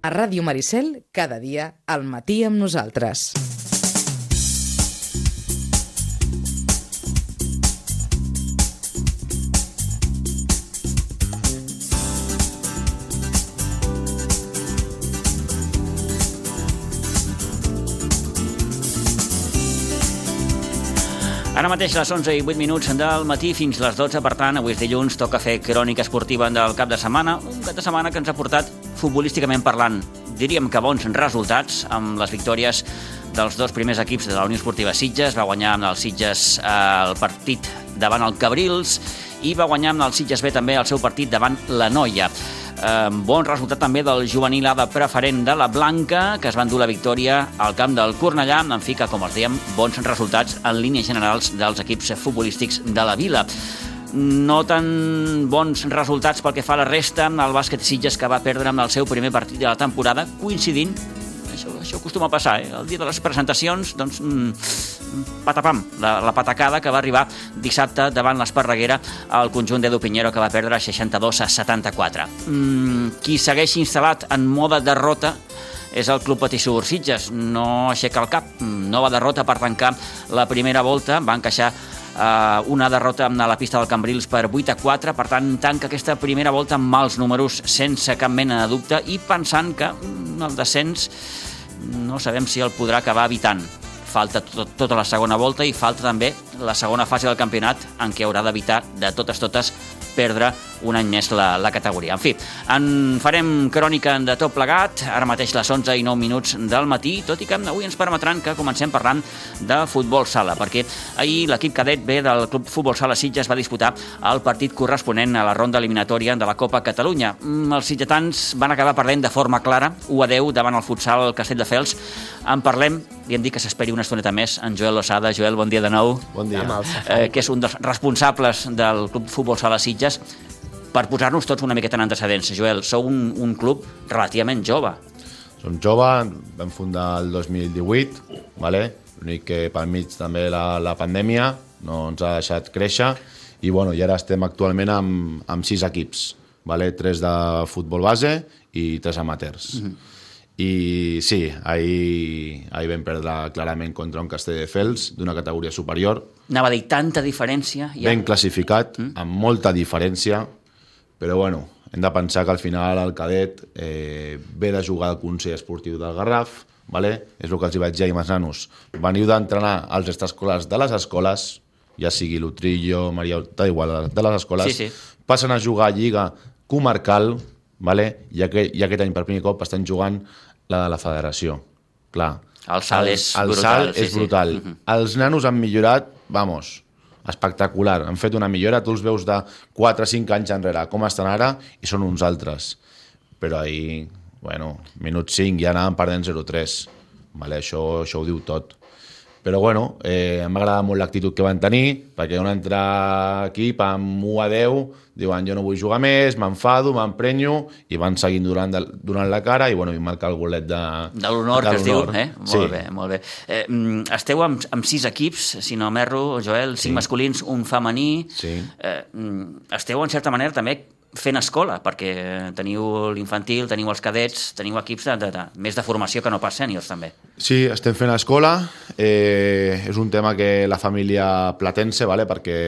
A Ràdio Maricel, cada dia, al matí amb nosaltres. Ara mateix les 11 i 8 minuts del matí fins les 12, per tant, avui és dilluns, toca fer crònica esportiva del cap de setmana, un cap de setmana que ens ha portat futbolísticament parlant, diríem que bons resultats amb les victòries dels dos primers equips de la Unió Esportiva Sitges, va guanyar amb els Sitges eh, el partit davant el Cabrils i va guanyar amb el Sitges B també el seu partit davant la Noia. Eh, bon resultat també del juvenil A de preferent de la Blanca, que es van dur la victòria al camp del Cornellà, en fi que, com els dèiem, bons resultats en línies generals dels equips futbolístics de la vila. No tan bons resultats pel que fa a la resta, el bàsquet Sitges que va perdre amb el seu primer partit de la temporada, coincidint això, això acostuma a passar, eh? El dia de les presentacions, doncs, mm, patapam, la, la patacada que va arribar dissabte davant l'Esparreguera al conjunt d'Edu Pinheiro que va perdre 62 a 74. Mm, qui segueix instal·lat en moda derrota és el Club Patissur Sitges. No aixeca el cap, nova derrota per tancar la primera volta, va encaixar eh, una derrota a la pista del Cambrils per 8 a 4, per tant tanca aquesta primera volta amb mals números sense cap mena de dubte i pensant que el descens no sabem si el podrà acabar evitant. Falta tot, tota la segona volta i falta també la segona fase del campionat en què haurà d'evitar de totes totes perdre un any més la, la categoria. En fi, en farem crònica de tot plegat, ara mateix les 11 i 9 minuts del matí, tot i que avui ens permetran que comencem parlant de futbol sala, perquè ahir l'equip cadet B del Club Futbol Sala Sitges va disputar el partit corresponent a la ronda eliminatòria de la Copa Catalunya. Mm, Els sitgetans van acabar perdent de forma clara, 1 a 10 davant el futsal Castelldefels. En parlem i hem dit que s'esperi una estoneta més en Joel Losada. Joel, bon dia de nou. Bon dia. Eh, que és un dels responsables del Club Futbol Sala Sitges. Per posar-nos tots una miqueta en antecedents, Joel, sou un, un club relativament jove. Som jove, vam fundar el 2018, vale? l'únic que pel mig també la, la pandèmia no ens ha deixat créixer i, bueno, i ara estem actualment amb, amb sis equips, vale? tres de futbol base i tres amateurs. Mm -hmm. I sí, ahir, ahir vam perdre clarament contra un Castelldefels d'una categoria superior, Anava a dir tanta diferència. Ja. ben classificat, Mm. amb molta diferència, però bueno, hem de pensar que al final el cadet eh, ve de jugar al Consell Esportiu del Garraf, vale? és el que els hi vaig dir ahir nanos. Veniu d'entrenar als extraescolars de les escoles, ja sigui l'Utrillo, Maria Horta, igual, de les escoles, Sí, sí. passen a jugar a Lliga Comarcal, vale? I, aquest, i aquest any per primer cop estan jugant la de la federació. Clar, El salt és el brutal, salt sí, és sí. brutal. Mhm. Els nanos han millorat, vamos, espectacular. Han fet una millora, tu els veus de 4 o 5 anys enrere, com estan ara, i són uns altres. Però ahir, bueno, minut 5 ja anàvem perdent 0-3. Vale, això, això ho diu tot. Però bueno, eh, m'agrada molt l'actitud que van tenir, perquè un altre equip amb 1 a 10 diuen jo no vull jugar més, m'enfado, m'emprenyo, i van seguint donant, donant la cara i bueno, i marca el golet de... De l'honor que es diu, eh? Molt Sí. bé, molt bé. Eh, mm, esteu amb, amb sis equips, si no m'erro, Joel, cinc Sí. masculins, un femení. Sí. Eh, mm, esteu, en certa manera, també fent escola, perquè teniu l'infantil, teniu els cadets, teniu equips de, de, de, més de formació que no pas sèniors, també. Sí, estem fent escola. Eh, és un tema que la família Platense, vale? perquè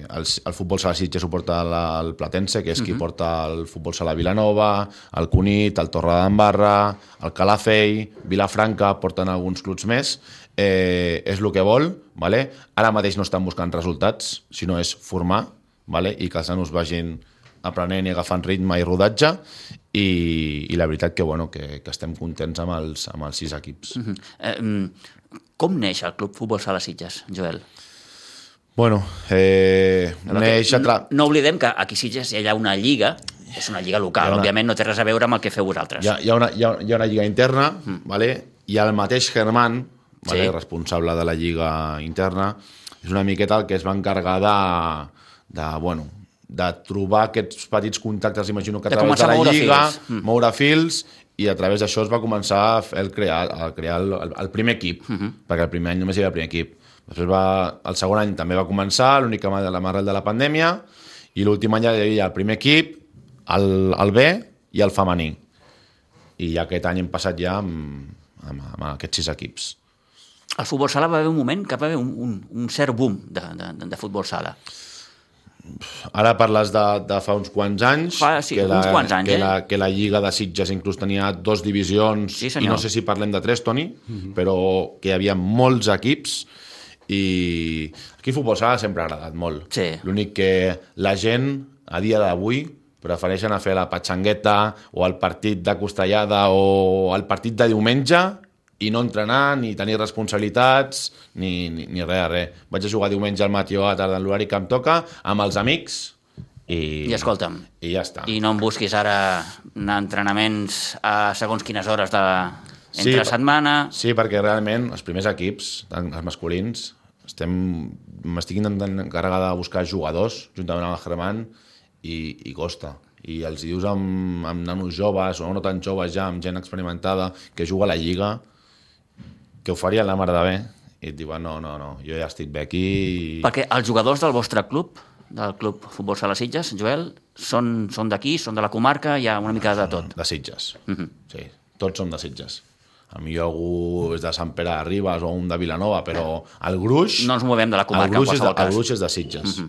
el, el futbol sala Sitges ho porta la, el Platense, que és qui porta el futbol sala Vilanova, el Cunit, el Torre d'Embarra, el Calafell, Vilafranca, porten alguns clubs més. Eh, és el que vol, vale? ara mateix no estan buscant resultats, sinó és formar, vale? i que els nanos vagin aprenent i agafant ritme i rodatge i, i la veritat que, bueno, que, que estem contents amb els, amb els sis equips. Mm. Eh, mm, com neix el Club Futbol Sala Sitges, Joel? Bueno, eh, neix no, tra... no oblidem que aquí Sitges hi ha una lliga, és una lliga local, una- òbviament no té res a veure amb el que feu vosaltres. Hi ha, hi, ha una, hi, ha, hi ha una lliga interna, vale? i el mateix Germán, vale? Sí. responsable de la lliga interna, és una miqueta el que es va encarregar de, de, bueno, de trobar aquests petits contactes, imagino que a De través de a la moure lliga, fils. Mm. moure fils, i a través d'això es va començar a, fer, el crear, a crear el, el, el primer equip, perquè el primer any només hi havia el primer equip. Després va, el segon any també va començar, l'únic que va- l'arrel de la pandèmia, i l'últim any ja hi havia el primer equip, el, el B i el femení. i aquest any hem passat ja amb, amb, amb aquests sis equips. Al futbol sala va haver un moment que va haver un, un, un cert boom de, de, de futbol sala. Ara parles de, de fa uns quants anys, Fa, sí, que, la, uns quants anys, que, eh? la, que la Lliga de Sitges inclús tenia dos divisions, Sí, i no sé si parlem de tres, Toni, però que hi havia molts equips i aquí futbol sala sempre ha agradat molt. Sí. L'únic que la gent, a dia d'avui, prefereixen a fer la patxangueta o el partit de costellada o el partit de diumenge i no entrenar, ni tenir responsabilitats, ni, ni, ni res, res. Vaig a jugar diumenge al matí o a la tarda en l'horari que em toca, amb els amics, i, I escolta'm, i ja està. i no em busquis ara entrenaments a segons quines hores de, entre Sí, setmana... Sí, perquè realment els primers equips, els masculins, estem m'estic intentant encarregar de buscar jugadors juntament amb el Germán i, i costa. I els dius amb, amb nanos joves o no tan joves ja, amb gent experimentada que juga a la Lliga, que ho farien la mare de bé, i et diuen, no, no, no, jo ja estic bé aquí i... Perquè els jugadors del vostre club, del club Futbol Sala Sitges, Joel, són, són d'aquí, són de la comarca, hi ha una mica de tot. De Sitges. Sí, tots som de Sitges. A mi algú és de Sant Pere de Ribes o un de Vilanova, però el gruix... No ens movem de la comarca, el en gruix, és de, cas. el gruix és de Sitges.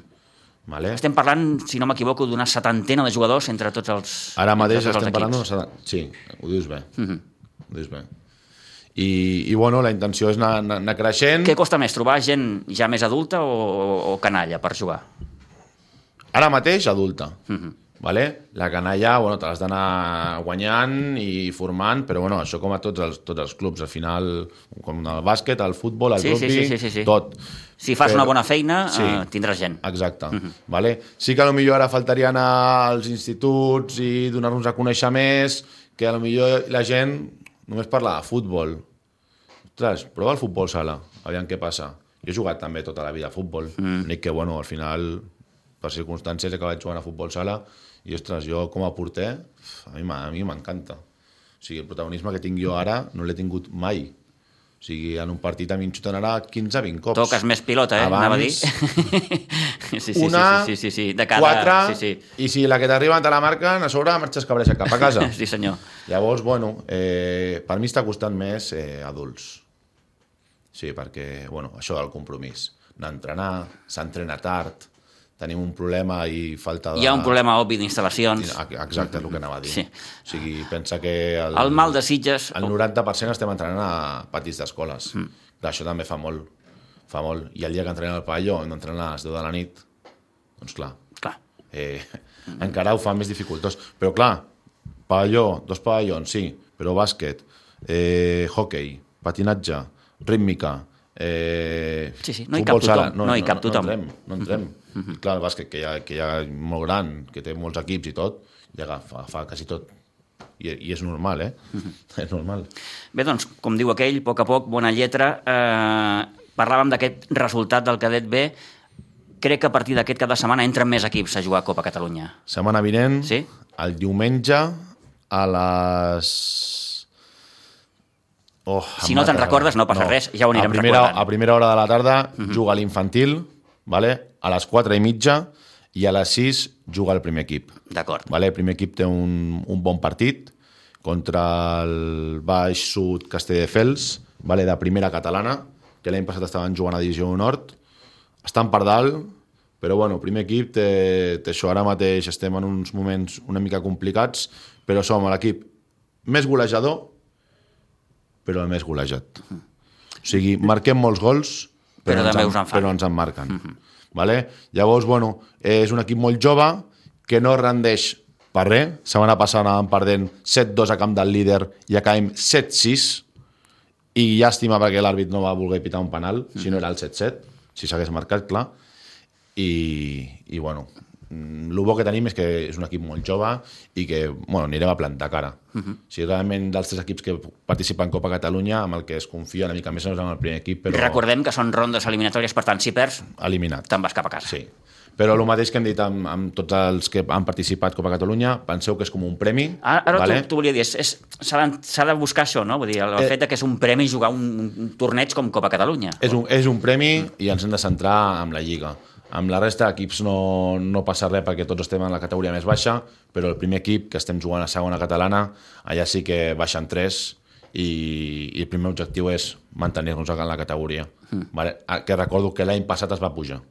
vale? Estem parlant, si no m'equivoco, d'una setantena de jugadors entre tots els Ara mateix estem els parlant equips. d'una... Sí, ho dius bé. Ho dius bé. I, I, bueno, la intenció és anar, anar, anar creixent. Què costa més, trobar gent ja més adulta o, o, canalla per jugar? Ara mateix, adulta. Mhm. vale? La canalla, bueno, te l'has d'anar guanyant i formant, però bueno, això com a tots els, tots els clubs, al final, com el bàsquet, el futbol, el Sí, sí, rugby, sí, sí, sí, sí. tot. Si fas Però- una bona feina, Sí. eh, tindràs gent. Exacte. Mhm. vale? Sí que potser ara faltaria anar als instituts i donar-nos a conèixer més, que potser la gent només parla de futbol. Ostres, prova el futbol sala, aviam què passa. Jo he jugat també tota la vida a futbol, mm. únic que, bueno, al final, per circumstàncies, he acabat jugant a futbol sala i, ostres, jo com a porter, a mi m'encanta. O sigui, el protagonisme que tinc jo ara no l'he tingut mai. O sigui, en un partit a mi em xuten ara 15-20 cops. Toques més pilota, eh? Anava a dir. sí, sí, una, sí, sí, sí, sí, de cada... quatre, Sí, sí. i si la que t'arriba te la marquen, a sobre marxes cabreixa cap a casa. sí, senyor. Llavors, bueno, eh, per mi està costant més eh, adults. Sí, perquè, bueno, això del compromís. Anar a entrenar, s'entrena tard, tenim un problema i falta de... Hi ha un problema obvi d'instal·lacions. Exacte, és el que anava a dir. Sí. O sigui, pensa que... El, El mal de Sitges... el 90% estem entrenant a patis d'escoles. Mm. Això també fa molt. Fa molt. I el dia que entrenem al pavelló hem d'entrenar a les 10 de la nit, doncs clar, Clar. eh, encara ho fa més dificultós. Però clar, pavelló, dos pavellons, sí, però bàsquet, eh, hockey, patinatge, rítmica, eh, Sí, sí, no hi cap tothom, no hi cap tothom. No entrem, no entrem. Clar, el bàsquet, que ha, que ha molt gran, que té molts equips i tot, ja agafa, fa quasi tot. I, I és normal, eh? És normal. Bé, doncs, com diu aquell, a poc a poc, bona lletra. Eh, parlàvem d'aquest resultat del cadet B. Crec que a partir d'aquest cap de setmana entren més equips a jugar a Copa Catalunya. Setmana vinent, Sí? el diumenge, a les... Oh, Si no te'n recordes, no passa res, ja ho anirem a primera, recordant. A primera hora de la tarda juga l'infantil, vale? a les 4 i mitja, i a les 6 juga el primer equip. D'acord. Vale? El primer equip té un, un bon partit contra el Baix Sud Castelldefels, vale? de primera catalana, que l'any passat estaven jugant a Divisió Nord. Estan per dalt, però bueno, primer equip té, té això. Ara mateix estem en uns moments una mica complicats, però som l'equip més golejador, però el més golejat. O sigui, marquem molts gols, Però ens també en- us en fan. Però ens en marquen. vale? Llavors, bueno, és un equip molt jove que no rendeix per res. Setmana passada anàvem perdent 7-2 a camp del líder i acabem 7-6 i llàstima perquè l'àrbit no va voler pitar un penal, si no era el 7-7, si s'hagués marcat, clar. I, i bueno, mm, el bo que tenim és que és un equip molt jove i que bueno, anirem a plantar cara. Uh -huh. Si realment dels tres equips que participen en Copa Catalunya, amb el que es confia una mica més és en el primer equip, però Recordem que són rondes eliminatòries, per tant, si perds, eliminat. te'n vas cap a casa. Sí. Però el mateix que hem dit amb, amb tots els que han participat Copa Catalunya, penseu que és com un premi. Ara, ara vale? t'ho volia dir, s'ha de, de buscar això, no? Vull dir, el, el Eh. fet que és un premi jugar un, un torneig com Copa Catalunya. És un, és un premi i ens hem de centrar en la Lliga. Amb la resta d'equips no, no passa res perquè tots estem en la categoria més baixa, però el primer equip, que estem jugant a segona catalana, allà sí que baixen tres i, i el primer objectiu és mantenir-nos en la categoria. Mm. Vale? Que recordo que l'any passat es va pujar.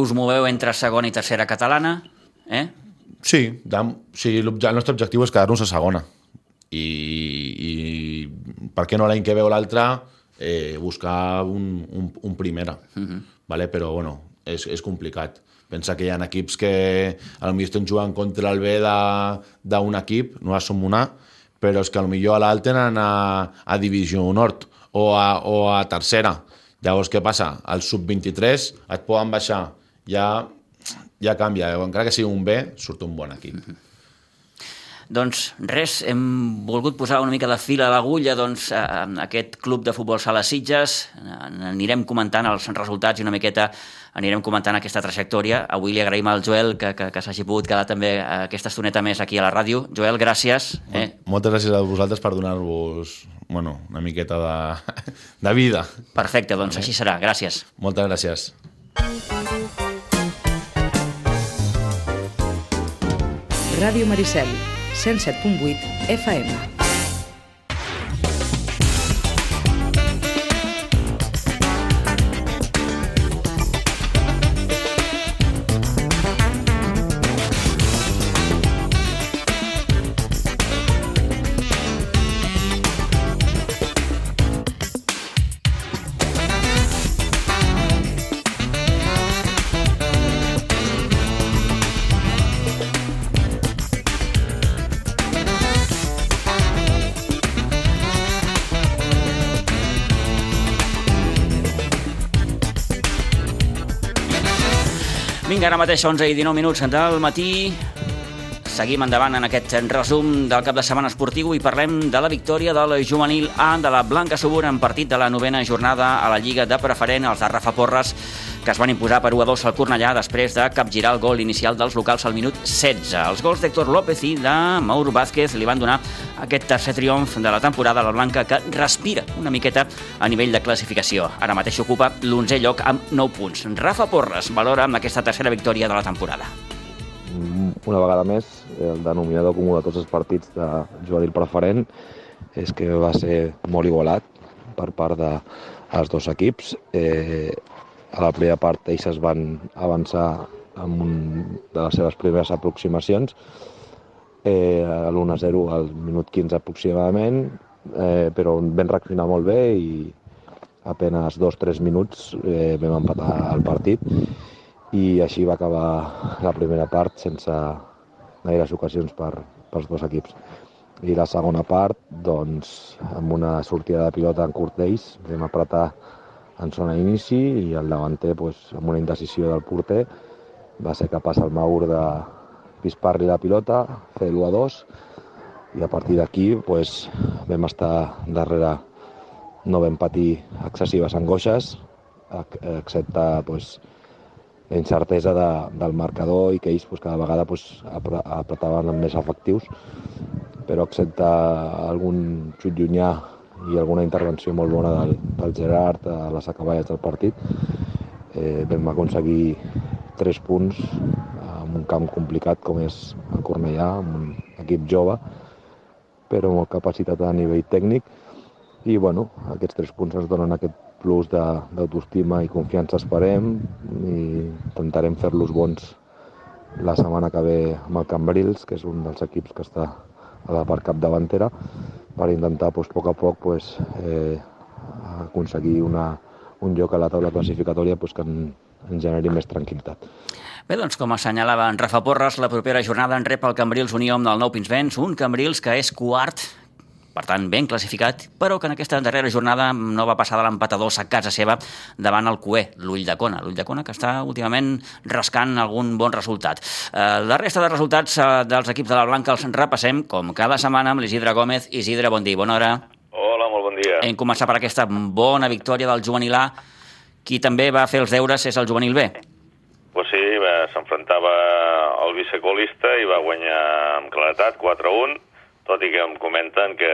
Us moveu entre segona i tercera catalana, eh? Sí, de, sí el nostre objectiu és quedar-nos a segona. I, i per què no l'any que ve o l'altre eh, buscar un, un, un primera. Uh -huh. vale? Però, bueno, és, és complicat. Pensa que hi ha equips que a lo millor estan jugant contra el B d'un equip, no som una, però és que a lo millor a l'alt tenen a, a Divisió Nord o a, o a tercera. Llavors, què passa? Al sub-23 et poden baixar. Ja, ja canvia. Encara que sigui un B, surt un bon equip. Doncs res, hem volgut posar una mica de fil a l'agulla doncs, a aquest club de futbol sala Sitges. Anirem comentant els resultats i una miqueta anirem comentant aquesta trajectòria. Avui li agraïm al Joel que, que, que s'hagi pogut quedar també aquesta estoneta més aquí a la ràdio. Joel, gràcies. Eh? Moltes gràcies a vosaltres per donar-vos bueno, una miqueta de, de vida. Perfecte, doncs així serà. Gràcies. Moltes gràcies. Ràdio Maricel, 107.8 FM. Ara mateix 11 i 19 minuts del matí. Seguim endavant en aquest resum del cap de setmana esportiu i parlem de la victòria del juvenil A de la Blanca Subur en partit de la novena jornada a la Lliga de Preferent, els de Rafa Porres, que es van imposar per 1 a 2 al Cornellà després de capgirar el gol inicial dels locals al minut 16. Els gols d'Héctor López i de Mauro Vázquez li van donar aquest tercer triomf de la temporada a la Blanca que respira una miqueta a nivell de classificació. Ara mateix ocupa l'11è lloc amb 9 punts. Rafa Porres valora amb aquesta tercera victòria de la temporada. Una vegada més, el denominador comú de tots els partits de juvenil preferent és que va ser molt igualat per part dels dos equips. Eh, a la primera part ells es van avançar amb un de les seves primeres aproximacions, eh, a l'1-0 al minut 15 aproximadament, eh, però vam reaccionar molt bé i dos o tres minuts eh, vam empatar el partit i així va acabar la primera part sense gaires ocasions per, pels dos equips. I la segona part, doncs, amb una sortida de pilota en curt d'ells, vam apretar en zona inici i el davanter, doncs, amb una indecisió del porter, va ser capaç el Maur de pispar-li la pilota, fer l'1 a 2 i a partir d'aquí doncs, vam estar darrere, no vam patir excessives angoixes, excepte doncs, la incertesa de, del marcador i que ells pues, cada vegada pues, apretaven amb més efectius, però excepte algun xut llunyà i alguna intervenció molt bona del, del Gerard a les acaballes del partit, eh, vam aconseguir tres punts en un camp complicat com és el Cornellà, amb un equip jove, però amb capacitat a nivell tècnic, i bueno, aquests tres punts ens donen aquest plus d'autoestima i confiança esperem i intentarem fer-los bons la setmana que ve amb el Cambrils, que és un dels equips que està a la part capdavantera, per intentar pues, a poc a poc pues, eh, aconseguir una, un lloc a la taula classificatòria pues, que en, en generi més tranquil·litat. Bé, doncs, com assenyalava en Rafa Porres, la propera jornada en rep el Cambrils Unió amb el Nou Pinsbens, un Cambrils que és quart per tant, ben classificat, però que en aquesta darrera jornada no va passar de l'empatador a casa seva davant el Cué, l'Ull de Cona. L'Ull de Cona que està últimament rascant algun bon resultat. Eh, la resta de resultats eh, dels equips de la Blanca els repassem, com cada setmana, amb l'Isidre Gómez. Isidre, bon dia, bona hora. Hola, molt bon dia. Hem començat per aquesta bona victòria del juvenil A. Qui també va fer els deures és el juvenil B. Pues sí, s'enfrontava al vicecolista i va guanyar amb claretat 4-1, tot i que em comenten que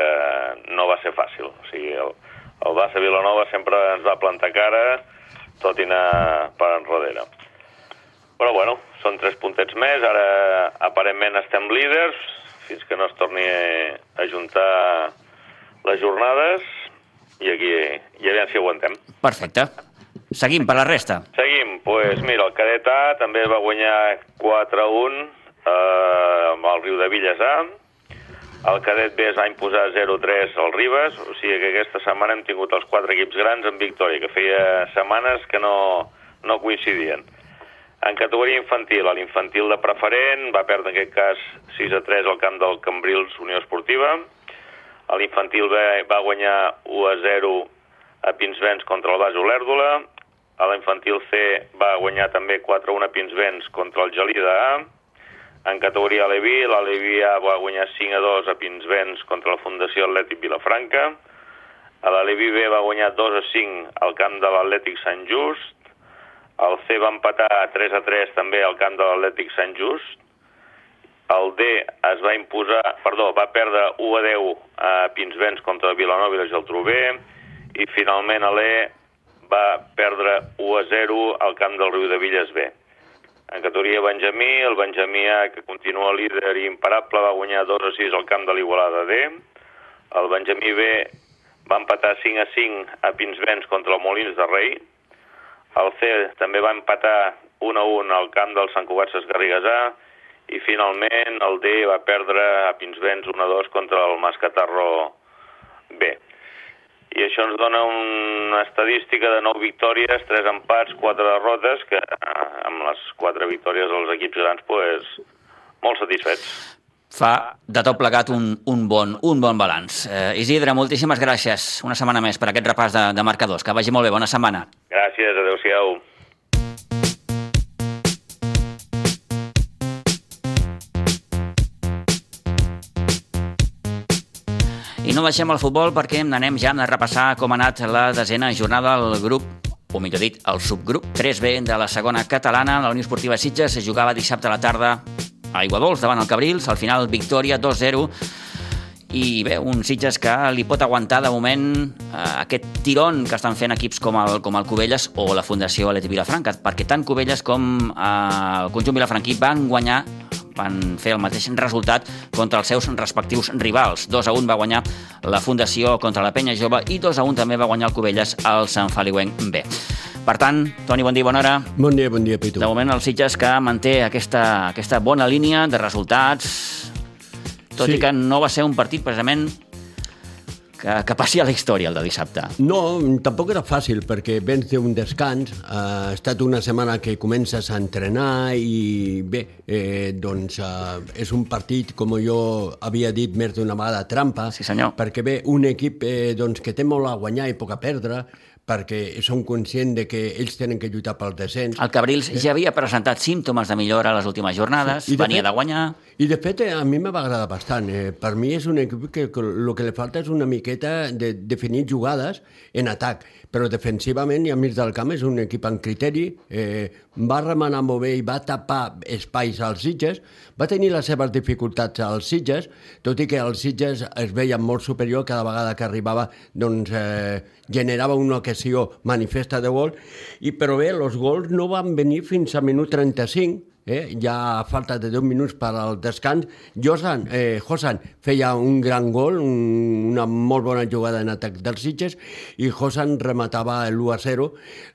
no va ser fàcil. O sigui, el, el Bassa Vilanova sempre ens va plantar cara, tot i anar per enrere. Però bueno, són tres puntets més, ara aparentment estem líders, fins que no es torni a juntar les jornades, i aquí, i aviam si aguantem. Perfecte. Seguim per la resta. Seguim, doncs pues, mira, el cadet A també va guanyar 4-1 eh, amb el Riu de Villes A, el cadet B es va imposar 0-3 al Ribes, o sigui que aquesta setmana hem tingut els quatre equips grans en victòria, que feia setmanes que no, no coincidien. En categoria infantil, l'infantil de preferent va perdre en aquest cas 6-3 al camp del Cambrils Unió Esportiva, l'infantil B va guanyar 1-0 a Pinsbens contra el Bas Olèrdola, l'infantil C va guanyar també 4-1 a Pinsbens contra el Gelida A, en categoria Alevi, l'Alevi A va guanyar 5 a 2 a Pinsbens contra la Fundació Atlètic Vilafranca. A l'Alevi B va guanyar 2 a 5 al camp de l'Atlètic Sant Just. El C va empatar 3 a 3 també al camp de l'Atlètic Sant Just. El D es va imposar, perdó, va perdre 1 a 10 a Pinsbens contra Vilanova i la Geltrú B. I finalment l'E va perdre 1 a 0 al camp del Riu de Villes B. En categoria Benjamí, el Benjamí A, que continua líder i imparable, va guanyar 2 a 6 al camp de l'Igualada D. El Benjamí B va empatar 5 a 5 a Pinsbens contra el Molins de Rei. El C també va empatar 1 a 1 al camp del Sant Cugat Garrigues A. I finalment el D va perdre a Pinsbens 1 a 2 contra el Mascatarro B i això ens dona una estadística de 9 victòries, 3 empats, 4 derrotes, que eh, amb les 4 victòries dels equips grans, pues, molt satisfets. Fa de tot plegat un, un, bon, un bon balanç. Eh, Isidre, moltíssimes gràcies una setmana més per aquest repàs de, de marcadors. Que vagi molt bé, bona setmana. Gràcies, adeu-siau. No deixem el futbol perquè anem ja a repassar com ha anat la desena jornada del grup o millor dit, el subgrup 3B de la segona catalana. La Unió Esportiva Sitges se jugava dissabte a la tarda a Aiguadols davant el Cabrils, al final victòria 2-0 i bé, un Sitges que li pot aguantar de moment eh, aquest tiron que estan fent equips com el, com el Cubelles o la Fundació Aleti Vilafranca, perquè tant Cubelles com eh, el conjunt vilafranquí van guanyar van fer el mateix resultat contra els seus respectius rivals. 2 a 1 va guanyar la Fundació contra la Penya Jove i 2 a 1 també va guanyar el Cubelles al Sant Feliuenc B. Per tant, Toni, bon dia, bona hora. Bon dia, bon dia, Pitu. De moment el Sitges que manté aquesta, aquesta bona línia de resultats, tot sí. i que no va ser un partit precisament que, que passi a la història el de dissabte. No, tampoc era fàcil, perquè vens d'un descans, eh, ha estat una setmana que comences a entrenar i bé, eh, doncs eh, és un partit, com jo havia dit més d'una vegada, trampa, sí, senyor. perquè bé, un equip eh, doncs, que té molt a guanyar i poc a perdre, perquè són conscients de que ells tenen que lluitar pel descens. El Cabrils eh? ja havia presentat símptomes de millora a les últimes jornades, sí. de venia fet, de guanyar... I de fet, eh, a mi m'ha agradat bastant. Eh, per mi és un equip que el que li falta és una miqueta de definir jugades en atac però defensivament i a mig del camp és un equip amb criteri, eh, va remenar molt bé i va tapar espais als Sitges, va tenir les seves dificultats als Sitges, tot i que els Sitges es veien molt superior cada vegada que arribava, doncs eh, generava una ocasió manifesta de gol, i però bé, els gols no van venir fins a minut 35, eh? ja a falta de 10 minuts per al descans, Josan, eh, Josan feia un gran gol, un, una molt bona jugada en atac dels Sitges, i Josan rematava l'1 a 0.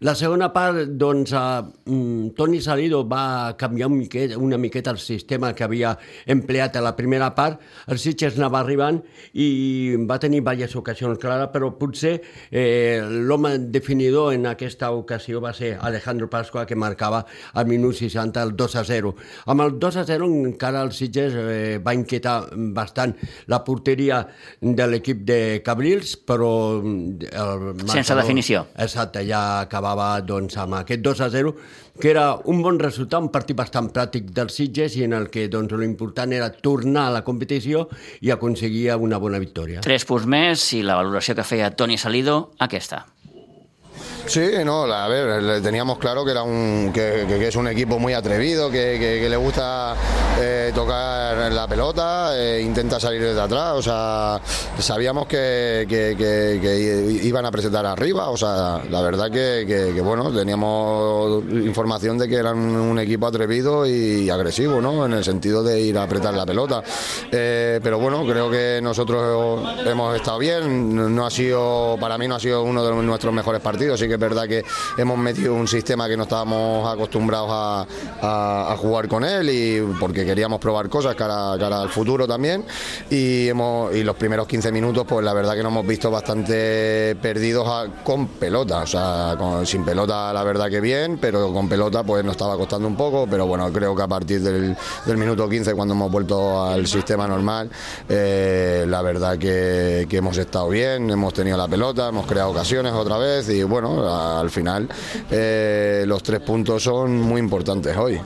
La segona part, doncs, eh, Toni Salido va canviar un miquet, una miqueta el sistema que havia empleat a la primera part, el Sitges anava arribant i va tenir diverses ocasions clares, però potser eh, l'home definidor en aquesta ocasió va ser Alejandro Pasqua, que marcava al minut 60 el 2 a 0. Amb el 2 a 0 encara el Sitges eh, va inquietar bastant la porteria de l'equip de Cabrils, però... Mm, el marcador, Sense definició. Exacte, ja acabava doncs, amb aquest 2 a 0, que era un bon resultat, un partit bastant pràctic dels Sitges i en el que doncs, l'important era tornar a la competició i aconseguir una bona victòria. Tres punts més i la valoració que feia Toni Salido, aquesta. Sí, no, a ver, teníamos claro que era un que, que, es un equipo muy atrevido, que, que, le gusta eh, tocar la pelota, eh, intenta salir desde atrás, o sea, sabíamos que, iban a presentar arriba, o sea, la verdad que, bueno, teníamos información de que eran un equipo atrevido y agresivo, ¿no? En el sentido de ir a apretar la pelota. Eh, pero bueno, creo que nosotros hemos estado bien, no ha sido, para mí no ha sido uno de nuestros mejores partidos, sí que es verdad que hemos metido un sistema que no estábamos acostumbrados a, jugar con él y porque queríamos probar cosas cara, al futuro también. Y, hemos, y los primeros 15 minutos pues la verdad que nos hemos visto bastante perdidos con pelota, o sea, con- sin pelota la verdad que bien, pero con pelota pues nos estaba costando un poco, pero bueno, creo que a partir del, del minuto 15 cuando hemos vuelto al sistema normal, eh, la verdad que, que hemos estado bien, hemos tenido la pelota, hemos creado ocasiones otra vez y bueno, al final eh, los tres puntos son muy importantes hoy.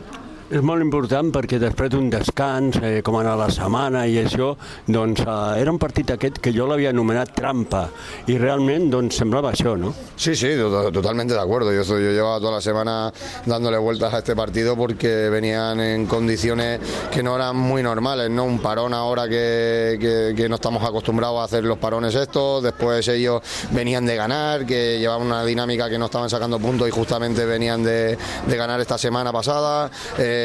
És molt important perquè després d'un descans, eh, com anar la setmana i això, doncs eh, era un partit aquest que jo l'havia anomenat trampa i realment doncs semblava això, no? Sí, sí, to- totalmente de acuerdo. Yo, yo llevaba toda la semana dándole vueltas a este partido porque venían en condiciones que no eran muy normales, ¿no? Un parón ahora que, que- que no estamos acostumbrados a hacer los parones estos, después ellos venían de ganar, que llevaban una dinámica que no estaban sacando puntos y justamente venían de, de ganar esta semana pasada. Eh,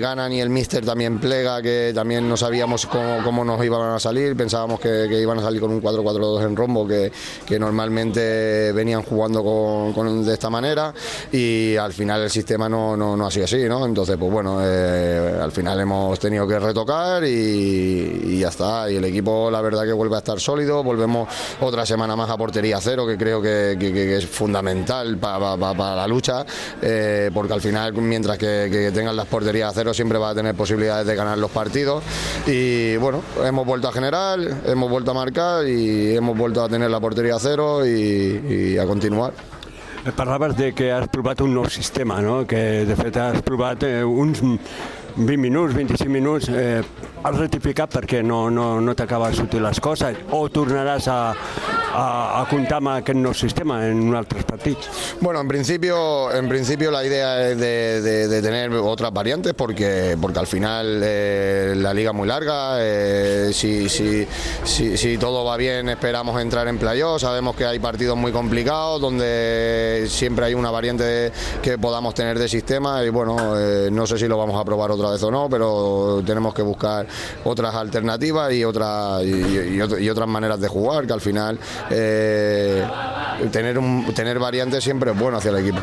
ganan y el Mister también plega, que también no sabíamos cómo, cómo nos iban a salir, pensábamos que, iban a salir con un 4-4-2 en rombo, que, que normalmente venían jugando con, de esta manera y al final el sistema no, no, no ha sido así, ¿no? Entonces, pues bueno, eh, al final hemos tenido que retocar y, ya está. Y el equipo, la verdad, que vuelve a estar sólido. Volvemos otra semana más a portería cero, que creo que, es fundamental pa- pa- pa- para la lucha, eh, porque al final, mientras que, que tengan las porterías a cero, siempre va a tener posibilidades de ganar los partidos. Y bueno, hemos vuelto a generar, hemos vuelto a marcar y hemos vuelto a tener la portería a cero y- y a continuar. Eh, Parlaves de que has provat un nou sistema, no? que de fet has provat eh, uns 20 minuts, 25 minuts, eh, has rectificat perquè no, no, no t'acaba de sortir les coses o tornaràs a, a, a comptar amb aquest sistema en uns altres partits? Bueno, en principio, en principio la idea es de, de- de tener otras variantes porque, porque al final eh, la liga es muy larga. eh, si, si, si, si todo va bien, esperamos entrar en playoff. Sabemos que hay partidos muy complicados donde siempre hay una variante que podamos tener de sistema. Y bueno, eh, no sé si lo vamos a probar otra vez o no, pero tenemos que buscar otras alternativas y, otras y, y- y ot- y otras maneras de jugar que al final eh, tener, un, tener variantes siempre es bueno hacia el equipo.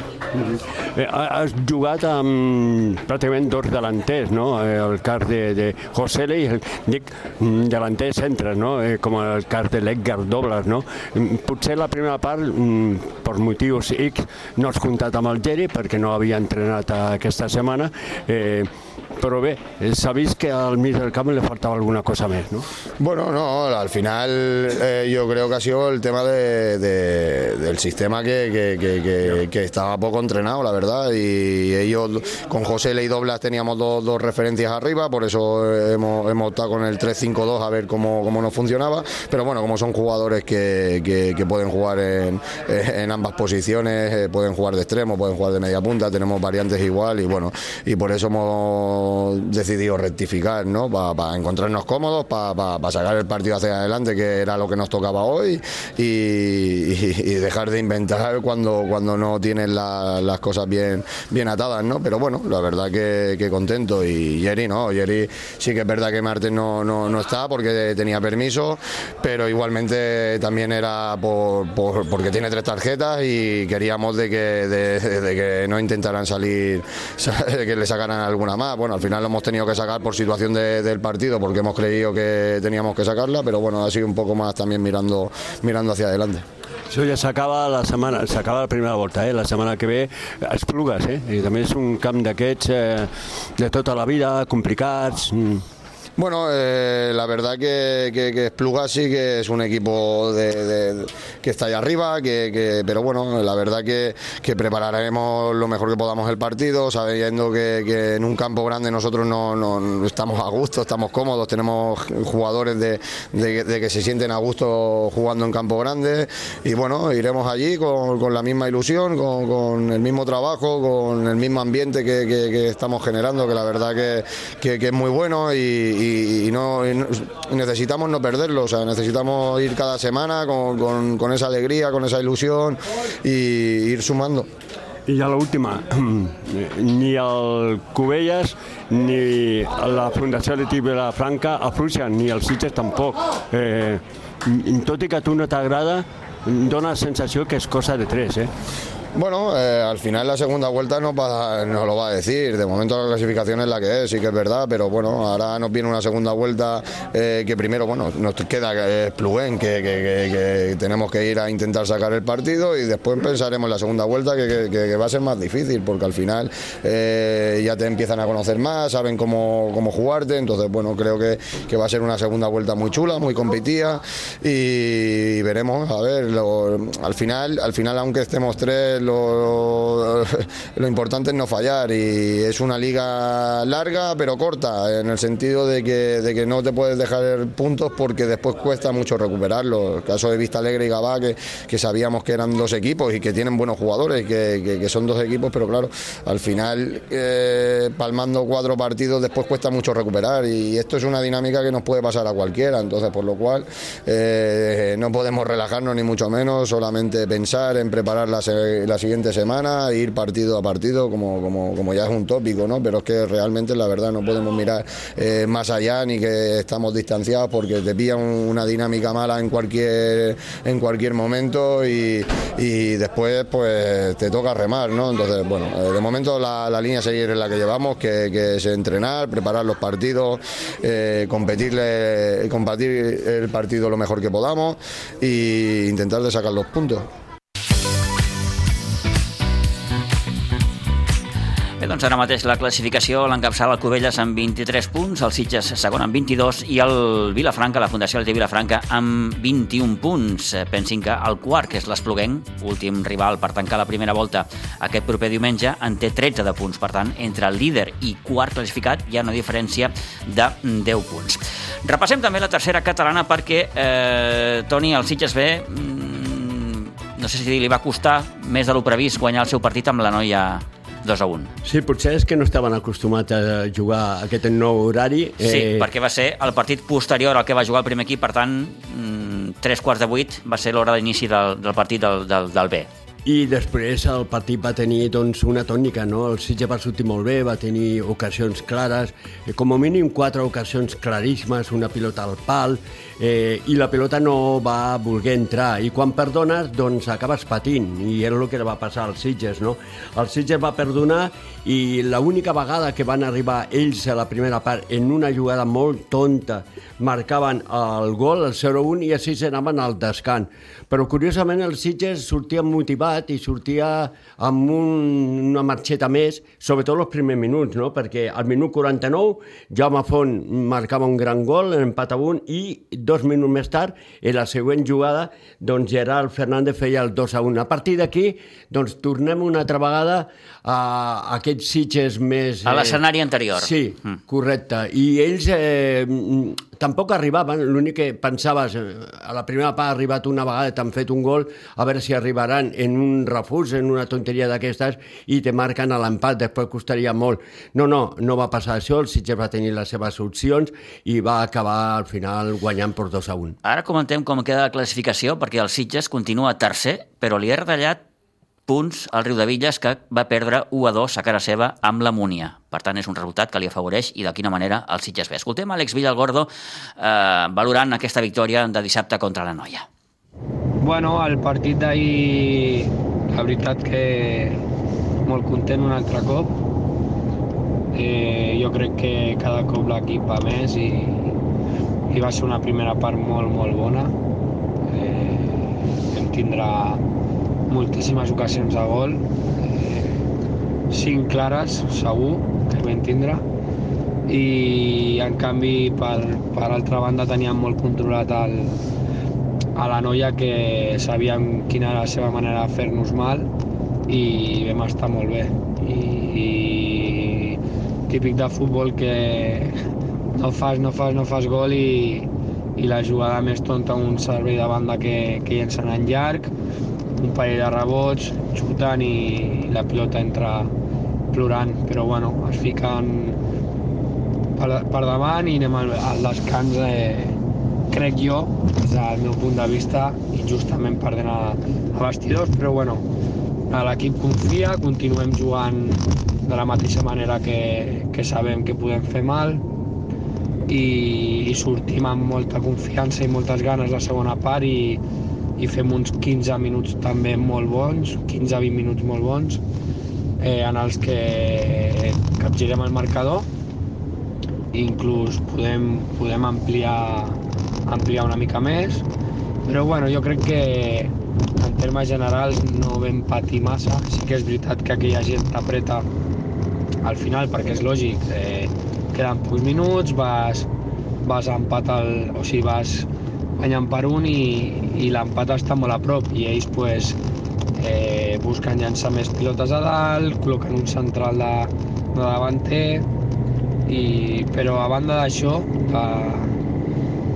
Eh, ha- has jugat amb pràcticament dos delanters, no? Eh, el cas de, de Josele i el, dic, mm, no? Eh, com el cas de l'Edgar Dobles, no? Mm, Potser la primera part, mm, per motius X, no has comptat amb el Geri perquè no havia entrenat aquesta setmana, eh, però bé, s'ha vist que al mig del camp li faltava alguna cosa més, no? Bueno, no, al final eh, yo creo que ha sido el tema de, de- del sistema que, que- que- que- estaba poco entrenado, la verdad. Y ellos, con José Ley Doblas teníamos dos, dos referencias arriba, por eso hemos, hemos optado con el 3-5-2 a ver cómo, cómo nos funcionaba. Pero bueno, como son jugadores que, que- que pueden jugar en, en ambas posiciones, eh, pueden jugar de extremo, pueden jugar de media punta, tenemos variantes igual y bueno, y por eso hemos decidido rectificar, ¿no? Para encontrarnos cómodos, para sacar el partido hacia adelante, que era lo que nos tocaba hoy, y, dejar de inventar cuando, cuando no tienes la- las cosas bien, bien atadas, ¿no? Pero bueno, la verdad que, que contento. Y Jerry, ¿no? Jerry sí que es verdad que Martes no, no, no está porque tenía permiso, pero igualmente también era por, por- porque tiene tres tarjetas y queríamos de que, de que no intentaran salir, que le sacaran alguna más. Bueno, al final lo hemos tenido que sacar por situación de- partido porque hemos creído que teníamos que sacarla, pero bueno, ha sido un poco más también mirando, mirando hacia adelante. Això ja s'acaba la setmana, s'acaba la primera volta, eh? la setmana que ve Esplugues, eh? I també és un camp d'aquests eh, de tota la vida, complicats... Mm. Bueno, eh, la verdad que, que, que Espluga sí que es un equipo de, que está ahí arriba, que, pero bueno, la verdad que, prepararemos lo mejor que podamos el partido, sabiendo que, que en un campo grande nosotros no, no- estamos a gusto, estamos cómodos, tenemos jugadores de, de- que se sienten a gusto jugando en campo grande. Y bueno, iremos allí con, con la misma ilusión, con, el mismo trabajo, con el mismo ambiente que, estamos generando, que la verdad que, es muy bueno y- y no, y y necesitamos no perderlo, necesitamos ir cada semana con, esa alegría, con esa ilusión y ir sumando. I ja l'última, ni el Cubelles ni la Fundació Leti Vilafranca afluixen, ni el Sitges tampoc. Eh, tot i que a tu no t'agrada, dona la sensació que és cosa de tres, eh? Bueno, eh, al final la segunda vuelta nos, va, lo va a decir. De momento la clasificación es la que es, sí que es verdad, pero bueno, ahora nos viene una segunda vuelta eh, que primero, bueno, nos queda Pluguen, que, que- que- que tenemos que ir a intentar sacar el partido y después pensaremos en la segunda vuelta que, va a ser más difícil, porque al final eh, ya te empiezan a conocer más, saben cómo, cómo jugarte, entonces bueno, creo que, que va a ser una segunda vuelta muy chula, muy competida y veremos, a ver, lo- al final, al final aunque estemos tres, lo, importante es no fallar y es una liga larga pero corta, en el sentido de que, de que no te puedes dejar puntos porque después cuesta mucho recuperarlo. El caso de Vista Alegre y Gabá, que, que sabíamos que eran dos equipos y que tienen buenos jugadores, que, que- son dos equipos, pero claro, al final eh, palmando cuatro partidos después cuesta mucho recuperar y esto es una dinámica que nos puede pasar a cualquiera, entonces por lo cual eh, no podemos relajarnos ni mucho menos, solamente pensar en preparar la, se- siguiente semana, ir partido a partido como, como, como ya es un tópico, ¿no? pero es que realmente la verdad no podemos mirar eh, más allá ni que estamos distanciados porque te pilla un- una dinámica mala en cualquier, en cualquier momento y, después pues te toca remar, ¿no? Entonces, bueno, eh, de momento la, la línea seguir es la que llevamos, que, que es entrenar, preparar los partidos, eh, competirle, combatir el partido lo mejor que podamos e intentar de sacar los puntos. Doncs ara mateix la classificació l'encapçala el Cubelles amb 23 punts, el Sitges segon amb 22 i el Vilafranca, la Fundació de Vilafranca, amb 21 punts. Pensin que el quart, que és l'Espluguenc, últim rival per tancar la primera volta aquest proper diumenge, en té 13 de punts. Per tant, entre el líder i quart classificat hi ha una diferència de 10 punts. Repassem també la tercera catalana perquè, eh, Toni, el Sitges B mm, no sé si li va costar més de lo previst guanyar el seu partit amb la noia 2 a 1. Sí, potser és que no estaven acostumats a jugar aquest nou horari. Sí, perquè va ser el partit posterior al que va jugar el primer equip, per tant, mm, tres quarts de vuit va ser l'hora d'inici del, del partit del, del, del B. I després el partit va tenir doncs, una tònica, no? El Sitges va sortir molt bé, va tenir ocasions clares, eh, com a mínim quatre ocasions claríssimes, una pilota al pal, eh, i la pilota no va voler entrar. I quan perdones, doncs acabes patint, i era el que va passar als Sitges, no? El Sitges va perdonar i l'única vegada que van arribar ells a la primera part en una jugada molt tonta marcaven el gol, el 0-1, i així anaven al descans. Però curiosament el Sitges sortia motivat i sortia amb un, una marxeta més, sobretot els primers minuts, no? perquè al minut 49 Jaume Font marcava un gran gol, empat a un, i dos minuts més tard, en la següent jugada, doncs Gerard Fernández feia el 2 a 1. A partir d'aquí, doncs tornem una altra vegada a aquests Sitges més... A l'escenari anterior. Sí, Mm. correcte. I ells eh, mm, tampoc arribaven, l'únic que pensaves, eh, a la primera part ha arribat una vegada, t'han fet un gol, a veure si arribaran en un refús, en una tonteria d'aquestes, i te marquen a l'empat, després costaria molt. No, no, no va passar això, el Sitges va tenir les seves opcions i va acabar al final guanyant per 2 a 1. Ara comentem com queda la classificació, perquè el Sitges continua tercer, però li ha retallat punts al Riu de Villes, que va perdre 1 a 2 a cara seva amb la Múnia. Per tant, és un resultat que li afavoreix i de quina manera el Sitges ve. Escoltem Àlex Villalgordo eh, valorant aquesta victòria de dissabte contra la Noia. Bueno, el partit d'ahir, la veritat que molt content un altre cop. Eh, jo crec que cada cop l'equip va més i, i va ser una primera part molt, molt bona. Eh, vam tindre moltíssimes ocasions de gol, eh, cinc clares, segur, que vam tindre, i en canvi per, per altra banda teníem molt controlat el, a la noia que sabíem quina era la seva manera de fer-nos mal i vam estar molt bé. I, i típic de futbol que no fas, no fas, no fas gol i, i la jugada més tonta un servei de banda que, que llencen en llarg un parell de rebots, xutant i la pilota entra plorant, però bueno, es fiquen per, per davant i anem al, al descans, eh, crec jo, des del meu punt de vista, injustament perdent a, a vestidors, però bueno, l'equip confia, continuem jugant de la mateixa manera que, que sabem que podem fer mal i, i sortim amb molta confiança i moltes ganes la segona part i, i fem uns 15 minuts també molt bons, 15-20 minuts molt bons, eh, en els que capgirem el marcador i inclús podem, podem ampliar, ampliar una mica més, però bueno, jo crec que en termes generals no vam patir massa. Sí que és veritat que aquella gent t'apreta al final, perquè és lògic, eh, queden pocs minuts, vas, vas a empat el, o sigui, vas guanyant per un i, i l'empat està molt a prop i ells pues, eh, busquen llançar més pilotes a dalt, col·loquen un central de, de davanter, i, però a banda d'això, de,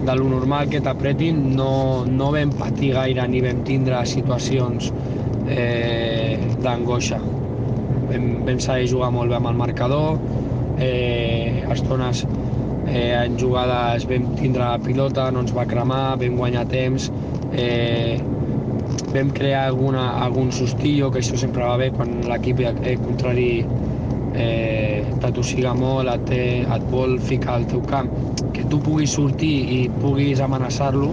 de lo normal que t'apretin, no, no vam patir gaire ni vam tindre situacions eh, d'angoixa. Vam, vam saber jugar molt bé amb el marcador, eh, estones eh, en jugades vam tindre la pilota, no ens va cremar, vam guanyar temps, eh, vam crear alguna, algun sustillo, que això sempre va bé quan l'equip eh, contrari eh, t'atossiga molt, et, té, et vol ficar al teu camp, que tu puguis sortir i puguis amenaçar-lo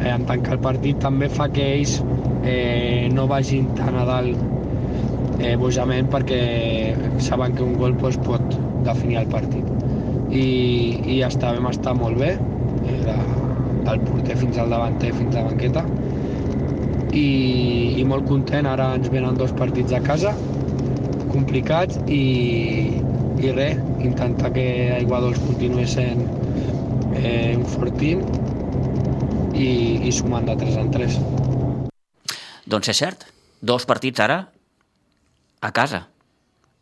eh, en tancar el partit també fa que ells eh, no vagin tan a dalt eh, bojament perquè saben que un gol pues, pot definir el partit i, i ja està, vam estar molt bé de, del porter fins al davanter fins a la banqueta i, i molt content, ara ens venen dos partits a casa complicats i, i res, intentar que Aiguadols continuï sent eh, un fortín i, i sumant de 3 en 3. Doncs és cert, dos partits ara a casa.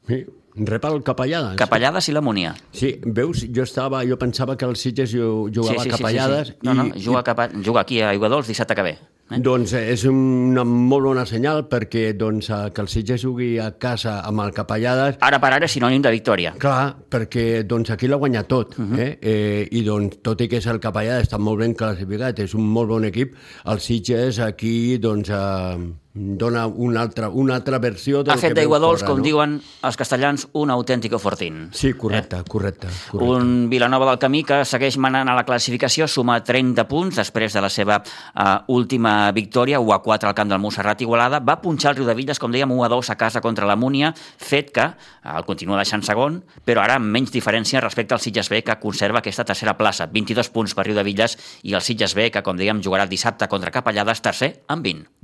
Sí, rep el Capellades. Capellades i la Múnia. Sí, veus, jo estava, jo pensava que el Sitges jugava sí, sí, a Capellades. Sí, sí, sí. No, no, juga, i... Capa... juga aquí a Aiguadols dissabte que ve. Eh? Doncs és una molt bona senyal perquè doncs, que el Sitges jugui a casa amb el Capellades... Ara per ara és sinònim de victòria. Clar, perquè doncs, aquí l'ha guanyat tot. Uh. -huh. eh? Eh, I doncs, tot i que és el Capellades, està molt ben classificat, és un molt bon equip, el Sitges aquí doncs, eh, dona una altra, una altra versió del Ha fet d'Aiguadols, fora, com no? diuen els castellans, un autèntico fortín. Sí, correcte, eh? correcte, correcte. Un Vilanova del Camí que segueix manant a la classificació, suma 30 punts després de la seva uh, última victòria, 1 a 4 al camp del Montserrat Igualada. Va punxar el Riu de Villes, com dèiem, 1 a 2 a casa contra la Múnia, fet que uh, el continua deixant segon, però ara amb menys diferència respecte al Sitges B, que conserva aquesta tercera plaça. 22 punts per Riu de Villes i el Sitges B, que, com dèiem, jugarà dissabte contra Capellades, tercer amb 20.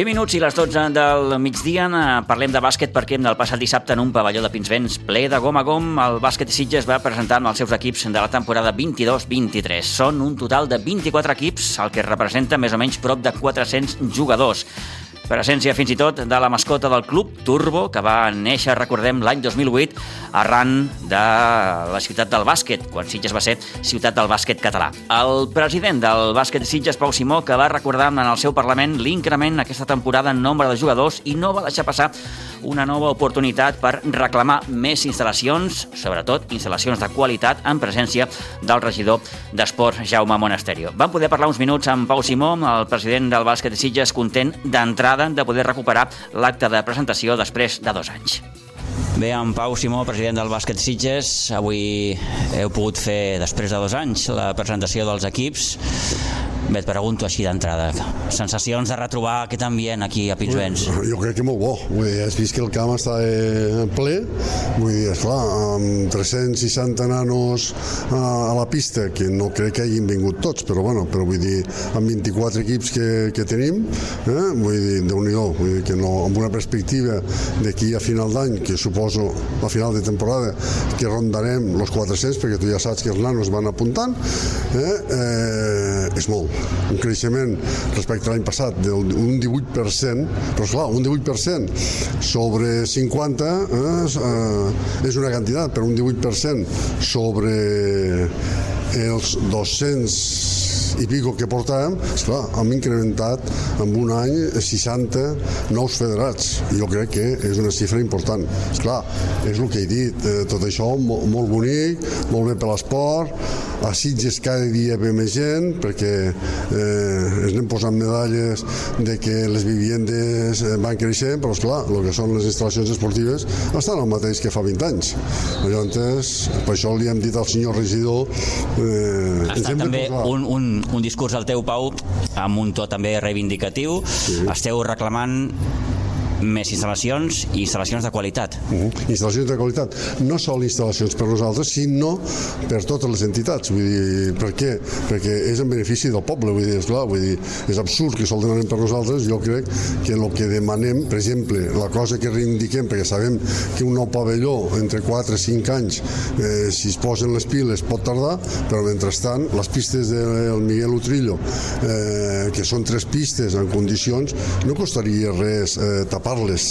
20 minuts i les 12 del migdia parlem de bàsquet perquè del passat dissabte en un pavelló de Pinsbens ple de gom a gom el bàsquet Sitges va presentar amb els seus equips de la temporada 22-23. Són un total de 24 equips, el que representa més o menys prop de 400 jugadors. Presència fins i tot de la mascota del club, Turbo, que va néixer, recordem, l'any 2008 arran de la ciutat del bàsquet, quan Sitges va ser ciutat del bàsquet català. El president del bàsquet Sitges, Pau Simó, que va recordar en el seu Parlament l'increment aquesta temporada en nombre de jugadors i no va deixar passar una nova oportunitat per reclamar més instal·lacions, sobretot instal·lacions de qualitat, en presència del regidor d'Esports, Jaume Monasterio. Vam poder parlar uns minuts amb Pau Simó, el president del bàsquet Sitges, content d'entrada de poder recuperar l'acte de presentació després de dos anys. Bé, en Pau Simó, president del bàsquet Sitges, avui heu pogut fer, després de dos anys, la presentació dels equips. Bé, et pregunto així d'entrada. Sensacions de retrobar aquest ambient aquí a Pinsbens? Jo crec que molt bo. Vull dir, has vist que el camp està eh, ple. Vull dir, esclar, amb 360 nanos a, a la pista, que no crec que hagin vingut tots, però bueno, però vull dir, amb 24 equips que, que tenim, eh, vull dir, déu nhi vull dir que no, amb una perspectiva d'aquí a final d'any, que suposo a final de temporada, que rondarem els 400, perquè tu ja saps que els nanos van apuntant, eh, eh, és molt. Un creixement respecte a l'any passat d'un 18%, però esclar, un 18% sobre 50 eh, eh, és una quantitat, però un 18% sobre els 200 i pico que portàvem, esclar, hem incrementat en un any 60 nous federats. Jo crec que és una xifra important. Esclar, és el que he dit, eh, tot això molt, molt bonic, molt bé per l'esport, a Sitges cada dia ve més gent perquè eh, es anem posant medalles de que les viviendes eh, van creixent, però esclar, el que són les instal·lacions esportives estan el mateix que fa 20 anys. Llavors, per això li hem dit al senyor regidor... Eh, ha estat també un, un, un discurs al teu, Pau, amb un to també reivindicatiu. Sí. Esteu reclamant més instal·lacions i instal·lacions de qualitat. Uh -huh. Instal·lacions de qualitat. No sol instal·lacions per nosaltres, sinó per totes les entitats. Vull dir, per què? Perquè és en benefici del poble, vull dir, esclar, vull dir, és absurd que sol demanem per nosaltres, jo crec que el que demanem, per exemple, la cosa que reivindiquem, perquè sabem que un nou pavelló entre 4 i 5 anys, eh, si es posen les piles pot tardar, però mentrestant les pistes del Miguel Utrillo, eh, que són tres pistes en condicions, no costaria res eh, tapar tapar-les,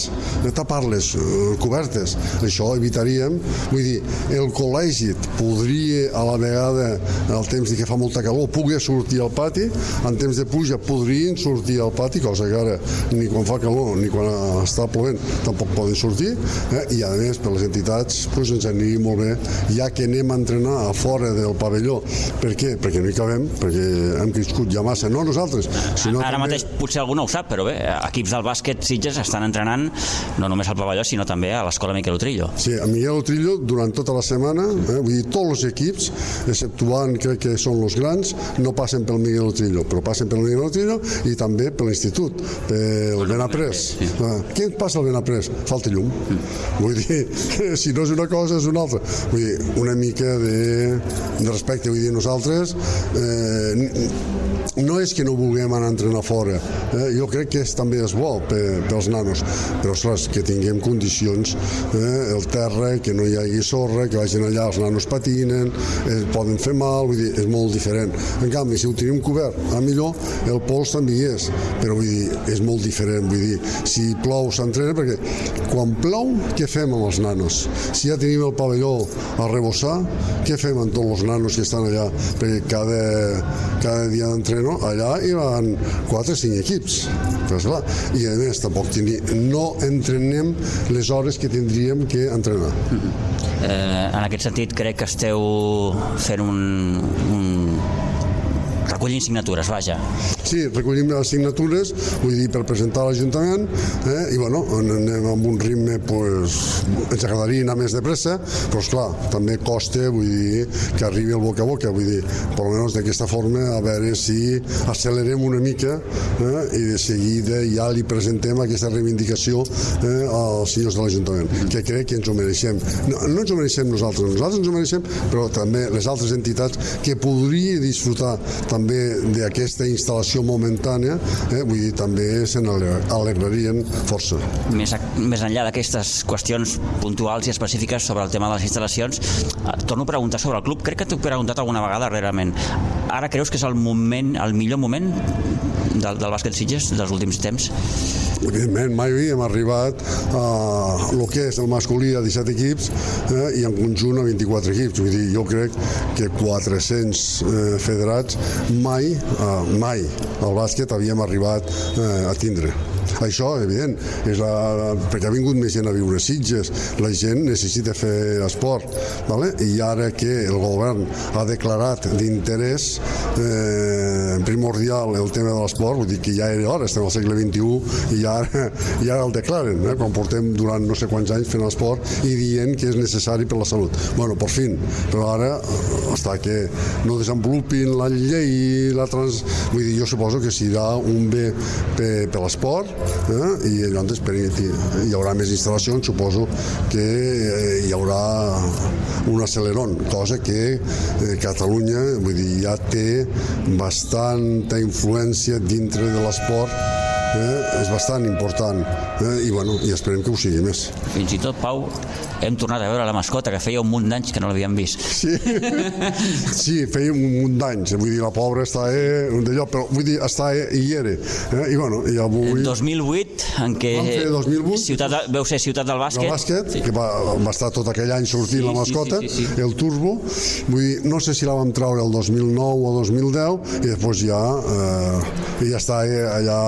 de tapar-les eh, cobertes. Això evitaríem, vull dir, el col·legi podria a la vegada, al temps de que fa molta calor, pugui sortir al pati, en temps de puja podrien sortir al pati, cosa que ara ni quan fa calor ni quan està plovent tampoc poden sortir, eh? i a més per les entitats pues, ens aniria molt bé, ja que anem a entrenar a fora del pavelló. Per què? Perquè no hi cabem, perquè hem crescut ja massa, no nosaltres, sinó Ara també... mateix potser algú no ho sap, però bé, equips del bàsquet Sitges estan entrenant no només al pavelló, sinó també a l'escola Miquel Utrillo. Sí, a Miquel Utrillo durant tota la setmana, eh, vull dir, tots els equips, exceptuant crec que són els grans, no passen pel Miquel Utrillo, però passen pel Miquel Utrillo i també per l'institut, pel Benaprés. Sí. Eh, què passa al Benaprés? Falta llum. Mm. Vull dir, si no és una cosa és una altra. Vull dir, una mica de, de respecte, vull dir, nosaltres eh, no és que no vulguem anar a entrenar fora, eh? jo crec que és, també és bo per, pels nanos, però ostres, que tinguem condicions, eh? el terra, que no hi hagi sorra, que vagin allà, els nanos patinen, eh, poden fer mal, vull dir, és molt diferent. En canvi, si ho tenim cobert, a millor el pols també hi és, però vull dir, és molt diferent, vull dir, si plou s'entrena, perquè quan plou, què fem amb els nanos? Si ja tenim el pavelló a rebossar, què fem amb tots els nanos que estan allà? Perquè cada, cada dia d'entreno allà hi van 4 o 5 equips. Però, esclar, I a més, tampoc teni, no entrenem les hores que tindríem que entrenar. Mm -hmm. eh, en aquest sentit, crec que esteu fent un, un recollint signatures, vaja. Sí, recollim les signatures, vull dir, per presentar a l'Ajuntament, eh, i bueno, anem amb un ritme, pues, ens agradaria anar més de pressa, però esclar, també costa, vull dir, que arribi el boca a boca, vull dir, per almenys d'aquesta forma, a veure si accelerem una mica eh, i de seguida ja li presentem aquesta reivindicació eh, als senyors de l'Ajuntament, que crec que ens ho mereixem. No, no ens ho mereixem nosaltres, nosaltres ens ho mereixem, però també les altres entitats que podria disfrutar també també d'aquesta instal·lació momentània, eh, vull dir, també se n'alegrarien força. Més, a, més enllà d'aquestes qüestions puntuals i específiques sobre el tema de les instal·lacions, eh, torno a preguntar sobre el club. Crec que t'ho he preguntat alguna vegada darrerament. Ara creus que és el moment, el millor moment del, del bàsquet Sitges dels últims temps? Evidentment, mai hem arribat a el que és el masculí a 17 equips eh, i en conjunt a 24 equips. Vull dir, jo crec que 400 eh, federats mai, eh, mai el bàsquet havíem arribat eh, a tindre Això, evident, és la, perquè ha vingut més gent a viure Sitges, la gent necessita fer esport, vale? i ara que el govern ha declarat d'interès eh, primordial el tema de l'esport, vull dir que ja era hora, estem al segle XXI i ja, ja el declaren, eh? quan portem durant no sé quants anys fent esport i dient que és necessari per la salut. Bueno, per fin, però ara està que no desenvolupin la llei i la trans... Vull dir, jo suposo que serà un bé per, per l'esport eh? i llavors per, hi haurà més instal·lacions, suposo que eh, hi haurà un acceleron, cosa que eh, Catalunya vull dir, ja té bastanta influència dintre de l'esport eh, és bastant important eh, i, bueno, i esperem que ho sigui més. Fins i tot, Pau, hem tornat a veure la mascota, que feia un munt d'anys que no l'havíem vist. Sí, sí, feia un munt d'anys, vull dir, la pobra està eh, d'allò, però vull dir, està eh, i era. Eh, I bueno, i avui... El 2008, en què... Vam fer 2008. Ciutat, veu ser Ciutat del Bàsquet. El bàsquet, sí. que va, va estar tot aquell any sortint Sí, la mascota, sí, sí, sí, sí. el turbo, vull dir, no sé si la vam treure el 2009 o 2010 i després ja, eh, ja està eh, allà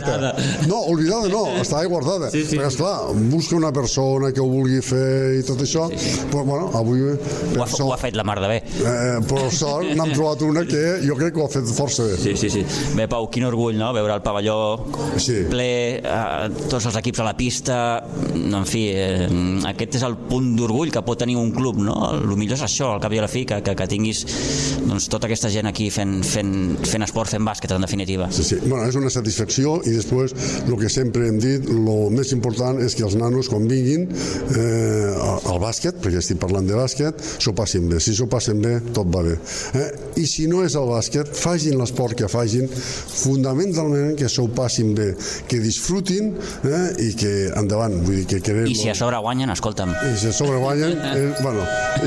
guardadeta. No, oblidada no, està ahí guardada. Sí, sí. Perquè, esclar, busca una persona que ho vulgui fer i tot això, sí, sí. però bueno, avui... Ho Per ha, ho ha fet la mar de bé. Eh, per sort n'hem trobat una que jo crec que ho ha fet força bé. Sí, sí, sí. Bé, Pau, quin orgull, no?, veure el pavelló Sí. ple, eh, tots els equips a la pista, en fi, eh, aquest és el punt d'orgull que pot tenir un club, no? El millor és això, al cap i a la fi, que, que, que tinguis doncs, tota aquesta gent aquí fent, fent, fent esport, fent bàsquet, en definitiva. Sí, sí. Bueno, és una satisfacció i després el que sempre hem dit, el més important és que els nanos quan vinguin eh, al bàsquet, perquè estic parlant de bàsquet, s'ho passin bé. Si s'ho passen bé, tot va bé. Eh? I si no és el bàsquet, fagin l'esport que fagin, fundamentalment que s'ho passin bé, que disfrutin eh? i que endavant, vull dir que querem... I si a sobre guanyen, escolta'm, I si a sobre guanyen, eh, bueno,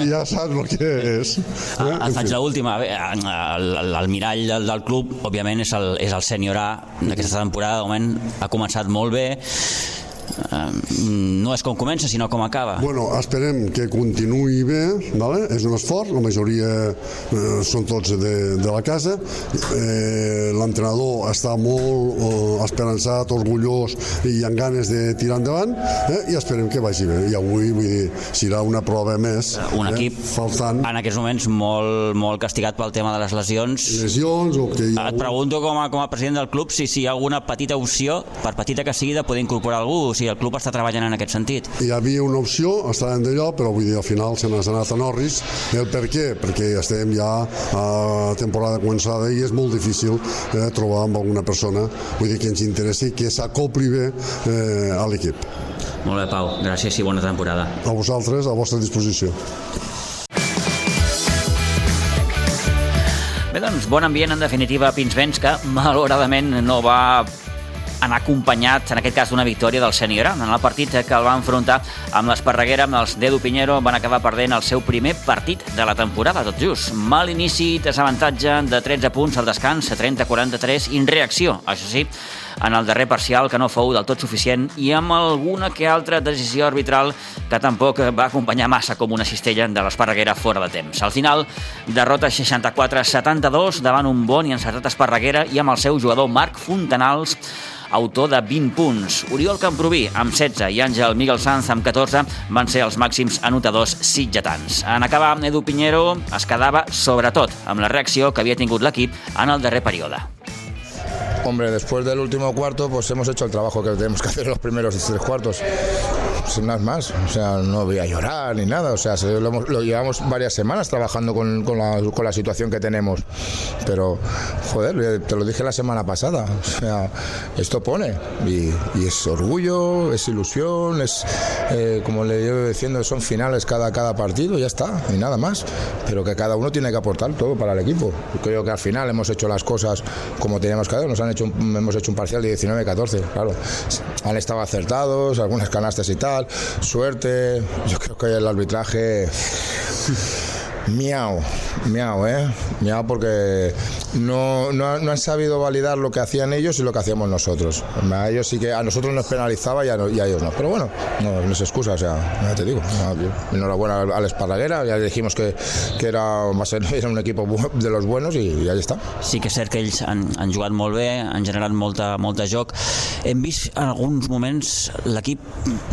ja saps el que és. Eh? Ah, En et faig fi. l'última. El, el, el mirall del, del club, òbviament, és el, és el sènior A d'aquesta temporada. De moment ha començat molt bé. Eh, No és com comença, sinó com acaba. Bueno, esperem que continuï bé, vale? és un esforç, la majoria eh, són tots de, de la casa, eh, l'entrenador està molt eh, esperançat, orgullós i amb ganes de tirar endavant eh, i esperem que vagi bé. I avui, vull dir, serà una prova més. Un equip eh, faltant en aquests moments molt, molt castigat pel tema de les lesions. lesions o que hi ha Et pregunto com a, com a president del club si, si hi ha alguna petita opció, per petita que sigui, de poder incorporar algú, o si el club està treballant en aquest sentit. hi havia una opció, estàvem d'allò, però vull dir, al final se n'ha anat a Norris. El per què? Perquè estem ja a temporada començada i és molt difícil eh, trobar amb alguna persona vull dir, que ens interessi, que s'acopli bé eh, a l'equip. Molt bé, Pau. Gràcies i bona temporada. A vosaltres, a vostra disposició. Bé, doncs, bon ambient, en definitiva, a Pinsbens, que malauradament no va anar acompanyat, en aquest cas, d'una victòria del sènior. En el partit que el va enfrontar amb l'Esparreguera, amb els Dedo Pinheiro, van acabar perdent el seu primer partit de la temporada, tot just. Mal inici, desavantatge de 13 punts al descans, 30-43, in reacció, això sí, en el darrer parcial, que no fou del tot suficient, i amb alguna que altra decisió arbitral que tampoc va acompanyar massa com una cistella de l'Esparreguera fora de temps. Al final, derrota 64-72 davant un bon i encertat Esparreguera i amb el seu jugador Marc Fontanals, autor de 20 punts. Oriol Camproví, amb 16, i Àngel Miguel Sanz, amb 14, van ser els màxims anotadors sitgetans. En acabar, Edu Pinheiro es quedava, sobretot, amb la reacció que havia tingut l'equip en el darrer període. Hombre, después del último cuarto, pues hemos hecho el trabajo que tenemos que hacer en los primeros tres cuartos. Sin nada más. O sea, no voy a llorar ni nada. O sea, se- lo, lo llevamos varias semanas trabajando con, con la, con situación que tenemos. Pero, joder, te lo dije la semana pasada. O sea, esto pone. Y, es orgullo, es ilusión, es, eh, como le llevo diciendo, son finales cada, cada partido, ya está, y nada más. Pero que cada uno tiene que aportar todo para el equipo. Creo que al final hemos hecho las cosas como teníamos que hacer. Nos han hecho hemos hecho un parcial de 19-14, claro. Han estado acertados, algunas canastas y tal, suerte. Yo creo que el arbitraje. Miau, miau, ¿eh? Miau porque no, no, no han sabido validar lo que hacían ellos y lo que hacíamos nosotros. A ellos sí que a nosotros nos penalizaba y a, y a ellos no. Pero bueno, no, no es excusa, o sea, ya te digo. no, enhorabuena al Esparraguera, ya dijimos que, que era, va a ser- era un equipo bu- de los buenos y, y ahí está. Sí que és cert que ells han, han jugat molt bé, han generat molta, molta joc. Hem vist en alguns moments l'equip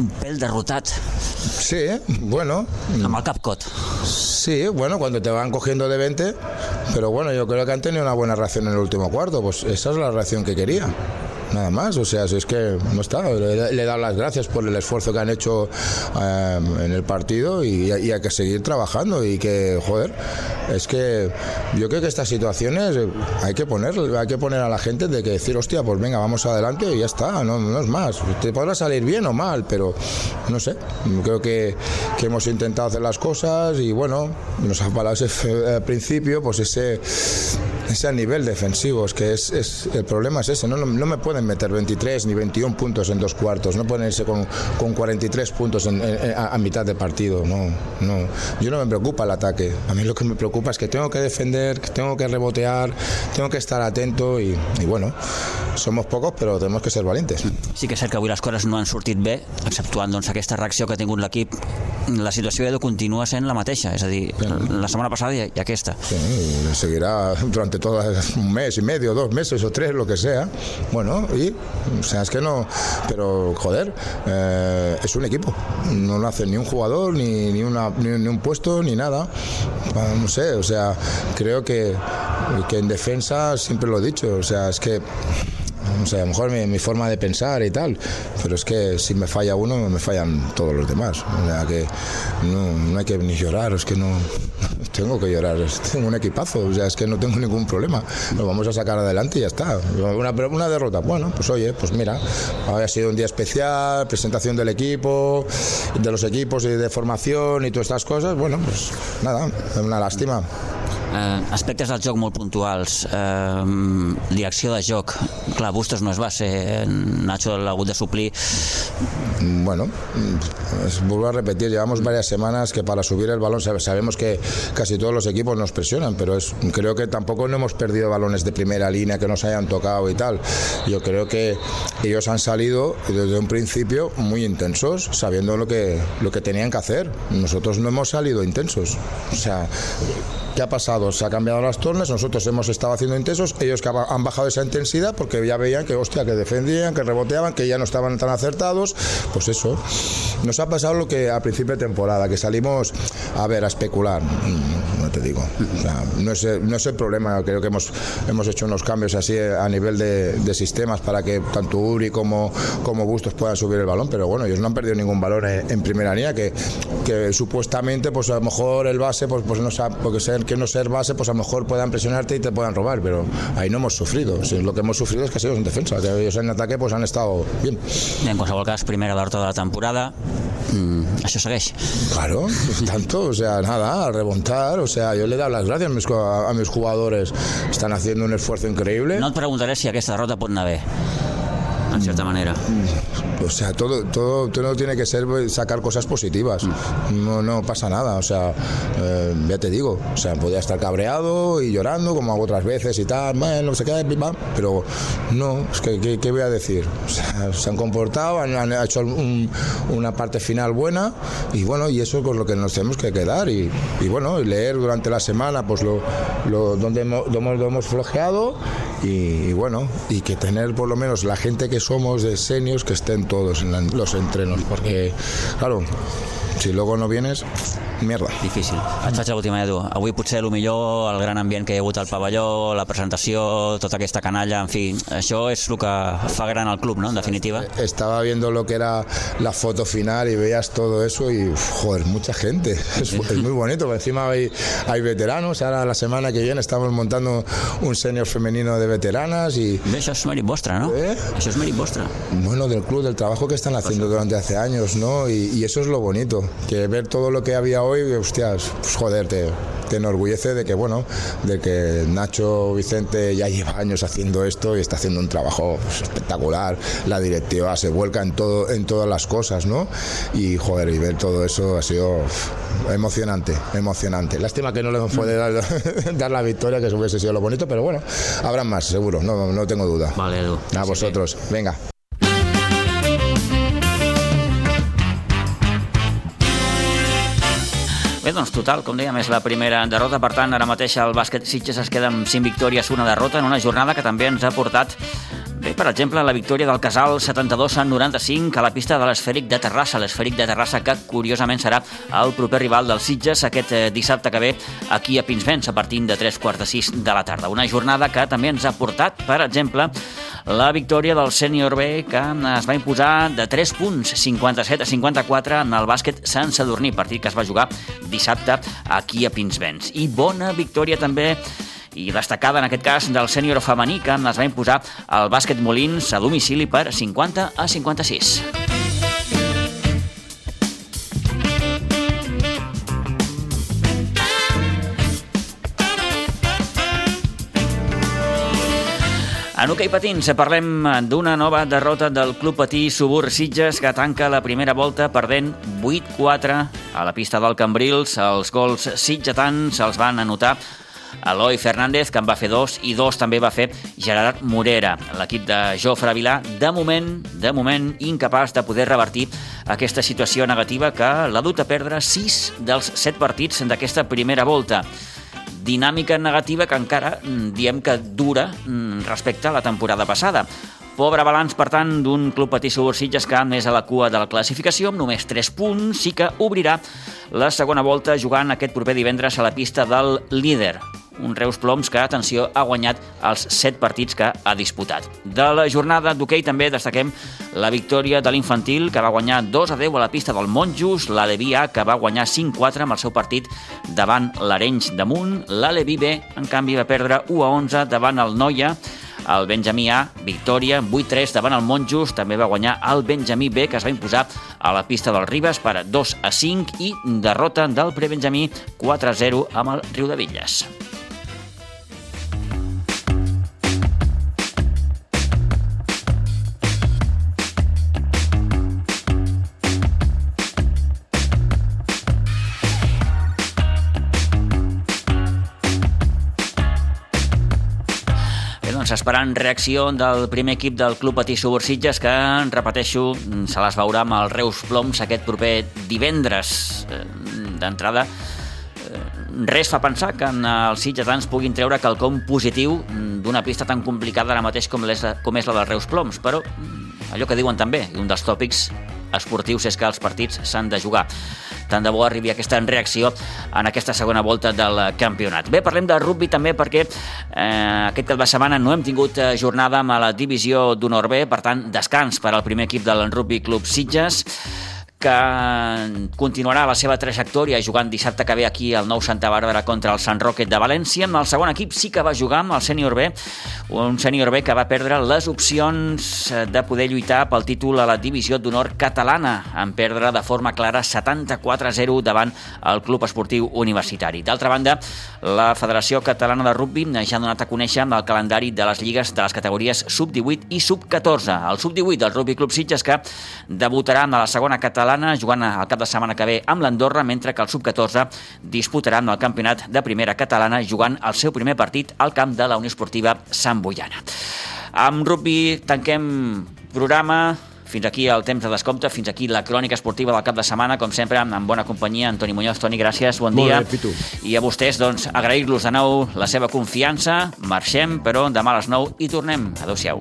un pèl derrotat. Sí, ¿eh? bueno. Amb el cap cot. Sí, bueno, cuando te van cogiendo de 20, pero bueno, yo creo que han tenido una buena reacción en el último cuarto, pues esa es la reacción que quería. Nada más, o sea, si es que no está. Le, le he las gracias por el esfuerzo que han hecho eh, en el partido y, hay que seguir trabajando. Y que, joder, es que yo creo que estas situaciones hay que poner, hay que poner a la gente de que decir, hostia, pues venga, vamos adelante y ya está, no, no es más. Te podrá salir bien o mal, pero no sé. Creo que, hemos intentado hacer las cosas y bueno, nos ha faltado ese eh, principio, pues ese ese nivel defensivo, es que es, es- el problema es ese, no, no, no me pueden meter 23 ni 21 puntos en dos cuartos, no pueden irse con, con 43 puntos en- a, mitad de partido, no, no, yo no me preocupa el ataque, a mí lo que me preocupa es que tengo que defender, que tengo que rebotear, tengo que estar atento y bueno, somos pocos pero tenemos que ser valientes. Sí que és cert que avui les coses no han sortit bé, exceptuant doncs, aquesta reacció que ha tingut l'equip. La situació Edu continua sent la mateixa, és a dir, la setmana passada i, i aquesta. Sí, y seguirá durante todo un mes y medio, dos meses o tres, lo que sea. Bueno, y, o sea, es que no. Pero, joder, eh, es un equipo. No lo hace ni un jugador, ni, ni, una, ni, ni un puesto, ni nada. Ah, No sé, o sea, creo que, que en defensa siempre lo he dicho. O sea, es que. O sea, a lo mejor mi, mi forma de pensar y tal, pero es que si me falla uno, me fallan todos los demás. O sea, que no, no hay que ni llorar, es que no tengo que llorar, es- tengo un equipazo, o sea, es que no tengo ningún problema. Lo vamos a sacar adelante y ya está. Una, una derrota, bueno, pues oye, pues mira, ha sido un día especial, presentación del equipo, de los equipos y de formación y todas estas cosas, bueno, pues nada, una lástima. Eh, aspectes del joc molt puntuals. Eh, direcció de joc. Clar, Bustos no es va ser, Nacho l'ha hagut de suplir. Bueno, vuelvo a repetir, llevamos varias semanas que para subir el balón sab- sabemos que casi todos los equipos nos presionan, pero es, creo que tampoco no hemos perdido balones de primera línea que nos hayan tocado y tal. Yo creo que ellos han salido desde un principio muy intensos, sabiendo lo que, lo que tenían que hacer. Nosotros no hemos salido intensos. O sea, ¿Qué ha pasado? Se ha cambiado las tornas, nosotros hemos estado haciendo intensos, ellos que han bajado esa intensidad porque ya veían que, hostia, que defendían, que reboteaban, que ya no estaban tan acertados. Pues eso. Nos ha pasado lo que a principio de temporada, que salimos a ver, a especular. Mm, No te digo. O sea, no, es, no es el problema, creo que hemos, hemos hecho unos cambios así a nivel de, de sistemas para que tanto Uri como, como Bustos puedan subir el balón, pero bueno, ellos no han perdido ningún balón en, en primera línea, que, que supuestamente, pues a lo mejor el base, pues, pues no sabe, porque ser que no ser base, pues a lo mejor puedan presionarte y te puedan robar, pero ahí no hemos sufrido. Sí, lo que hemos sufrido es que ellos en defensa, que ellos en ataque pues han estado bien. En qualsevol cas, primera de la temporada. Mm, això segueix. Claro, tanto, o sea, nada, a remontar, o sea, yo le he dado las gracias a mis, a mis jugadores, están haciendo un esfuerzo increíble. No et preguntaré si aquesta derrota pot anar bé, en certa manera. O sea, todo, todo, todo tiene que ser sacar cosas positivas. No, no pasa nada. O sea, eh, ya te digo, o sea, podía estar cabreado y llorando como hago otras veces y tal, bueno, se queda, pero no, es que, ¿qué, qué voy a decir? O sea, se han comportado, han, han hecho un- una parte final buena y bueno, y eso es con lo que nos tenemos que quedar y, y bueno, y leer durante la semana pues lo, lo donde hemos, lo hemos flojeado y, y bueno, y que tener por lo menos la gente que somos de seniors que estén todos en la- los entrenos, porque claro, si luego no vienes, mierda. Difícil. Et faig l'última, Edu. Avui potser el millor el gran ambient que hi ha hagut al pavelló, la presentació, tota aquesta canalla, en fi, això és el que fa gran el club, no?, en definitiva. Estaba viendo lo que era la foto final y veías todo eso y, joder, mucha gente. Es, es muy bonito, encima hay, hay veteranos. Ahora la semana que viene estamos montando un senior femenino de veteranas y... Això és mèrit vostre, no? ¿Eh? Això és mèrit vostre. Bueno, del club, del trabajo que están haciendo durante hace años, ¿no? Y, y eso es lo bonito. Que ver todo lo que había hoy, hostias, pues joder, te, te enorgullece de que, bueno, de que Nacho Vicente ya lleva años haciendo esto y está haciendo un trabajo pues, espectacular. La directiva se vuelca en todo, en todas las cosas, ¿no? Y joder, y ver todo eso ha sido emocionante, emocionante. Lástima que no le puede dar, dar la victoria, que eso hubiese sido lo bonito, pero bueno, habrá más, seguro, no, no tengo duda. Vale, Edu. A vosotros, venga. Doncs total, com dèiem, és la primera derrota, per tant, ara mateix el bàsquet Sitges es queda amb 5 victòries, una derrota, en una jornada que també ens ha portat Bé, per exemple, la victòria del Casal 72 a 95 a la pista de l'Esfèric de Terrassa. L'Esfèric de Terrassa que, curiosament, serà el proper rival del Sitges aquest eh, dissabte que ve aquí a Pinsbens a partir de 3 quarts de 6 de la tarda. Una jornada que també ens ha portat, per exemple, la victòria del sènior B que es va imposar de 3 punts, 57 a 54 en el bàsquet Sant Sadurní, partit que es va jugar dissabte aquí a Pinsbens. I bona victòria també i destacada en aquest cas del sènior femení que es va imposar al bàsquet Molins a domicili per 50 a 56. En hoquei patins parlem d'una nova derrota del Club Patí Subur Sitges que tanca la primera volta perdent 8-4 a la pista del Cambrils. Els gols sitgetans els van anotar Eloi Fernández, que en va fer dos, i dos també va fer Gerard Morera. L'equip de Jofre Vilà, de moment, de moment, incapaç de poder revertir aquesta situació negativa que l'ha dut a perdre sis dels set partits d'aquesta primera volta dinàmica negativa que encara mm, diem que dura mm, respecte a la temporada passada. Pobre balanç, per tant, d'un club patí Subursitges que més a la cua de la classificació, amb només 3 punts, sí que obrirà la segona volta jugant aquest proper divendres a la pista del líder, un Reus Ploms que, atenció, ha guanyat els 7 partits que ha disputat. De la jornada d'hoquei també destaquem la victòria de l'infantil, que va guanyar 2 a 10 a la pista del Montjus, la Levi A, que va guanyar 5-4 amb el seu partit davant l'Arenys de Munt, la Levi B, en canvi, va perdre 1 a 11 davant el Noia, el Benjamí A, victòria, 8-3 davant el Montjus, també va guanyar el Benjamí B, que es va imposar a la pista del Ribes per 2 a 5 i derrota del Prebenjamí 4 a 0 amb el Riu de Villes. Esperant reacció del primer equip del Club Patí Subursitges que, repeteixo, se les veurà amb els Reus Ploms aquest proper divendres. Eh, D'entrada, eh, res fa pensar que els sitgetans puguin treure quelcom positiu d'una pista tan complicada ara mateix com és, com és la Reus Ploms, però mm, allò que diuen també, un dels tòpics esportius és que els partits s'han de jugar. Tant de bo arribi aquesta reacció en aquesta segona volta del campionat. Bé, parlem de rugby també perquè eh, aquest cap de setmana no hem tingut eh, jornada amb la divisió d'honor B, per tant, descans per al primer equip del Rugby Club Sitges que continuarà la seva trajectòria jugant dissabte que ve aquí al nou Santa Bàrbara contra el Sant Roquet de València. Amb el segon equip sí que va jugar amb el sènior B, un sènior B que va perdre les opcions de poder lluitar pel títol a la divisió d'honor catalana, en perdre de forma clara 74-0 davant el Club Esportiu Universitari. D'altra banda, la Federació Catalana de Rugby ja ha donat a conèixer el calendari de les lligues de les categories sub-18 i sub-14. El sub-18 del Rugby Club Sitges que debutarà en la segona catalana jugant el cap de setmana que ve amb l'Andorra, mentre que el sub-14 disputarà amb el campionat de primera catalana jugant el seu primer partit al camp de la Unió Esportiva Sant Boiana. Amb rugby tanquem programa, fins aquí el temps de descompte, fins aquí la crònica esportiva del cap de setmana, com sempre, amb bona companyia. Antoni Muñoz, Toni, gràcies, bon dia. Molt bé, Pitu. I a vostès, doncs, agrair-los de nou la seva confiança. Marxem, però demà a les 9 i tornem. Adéu-siau.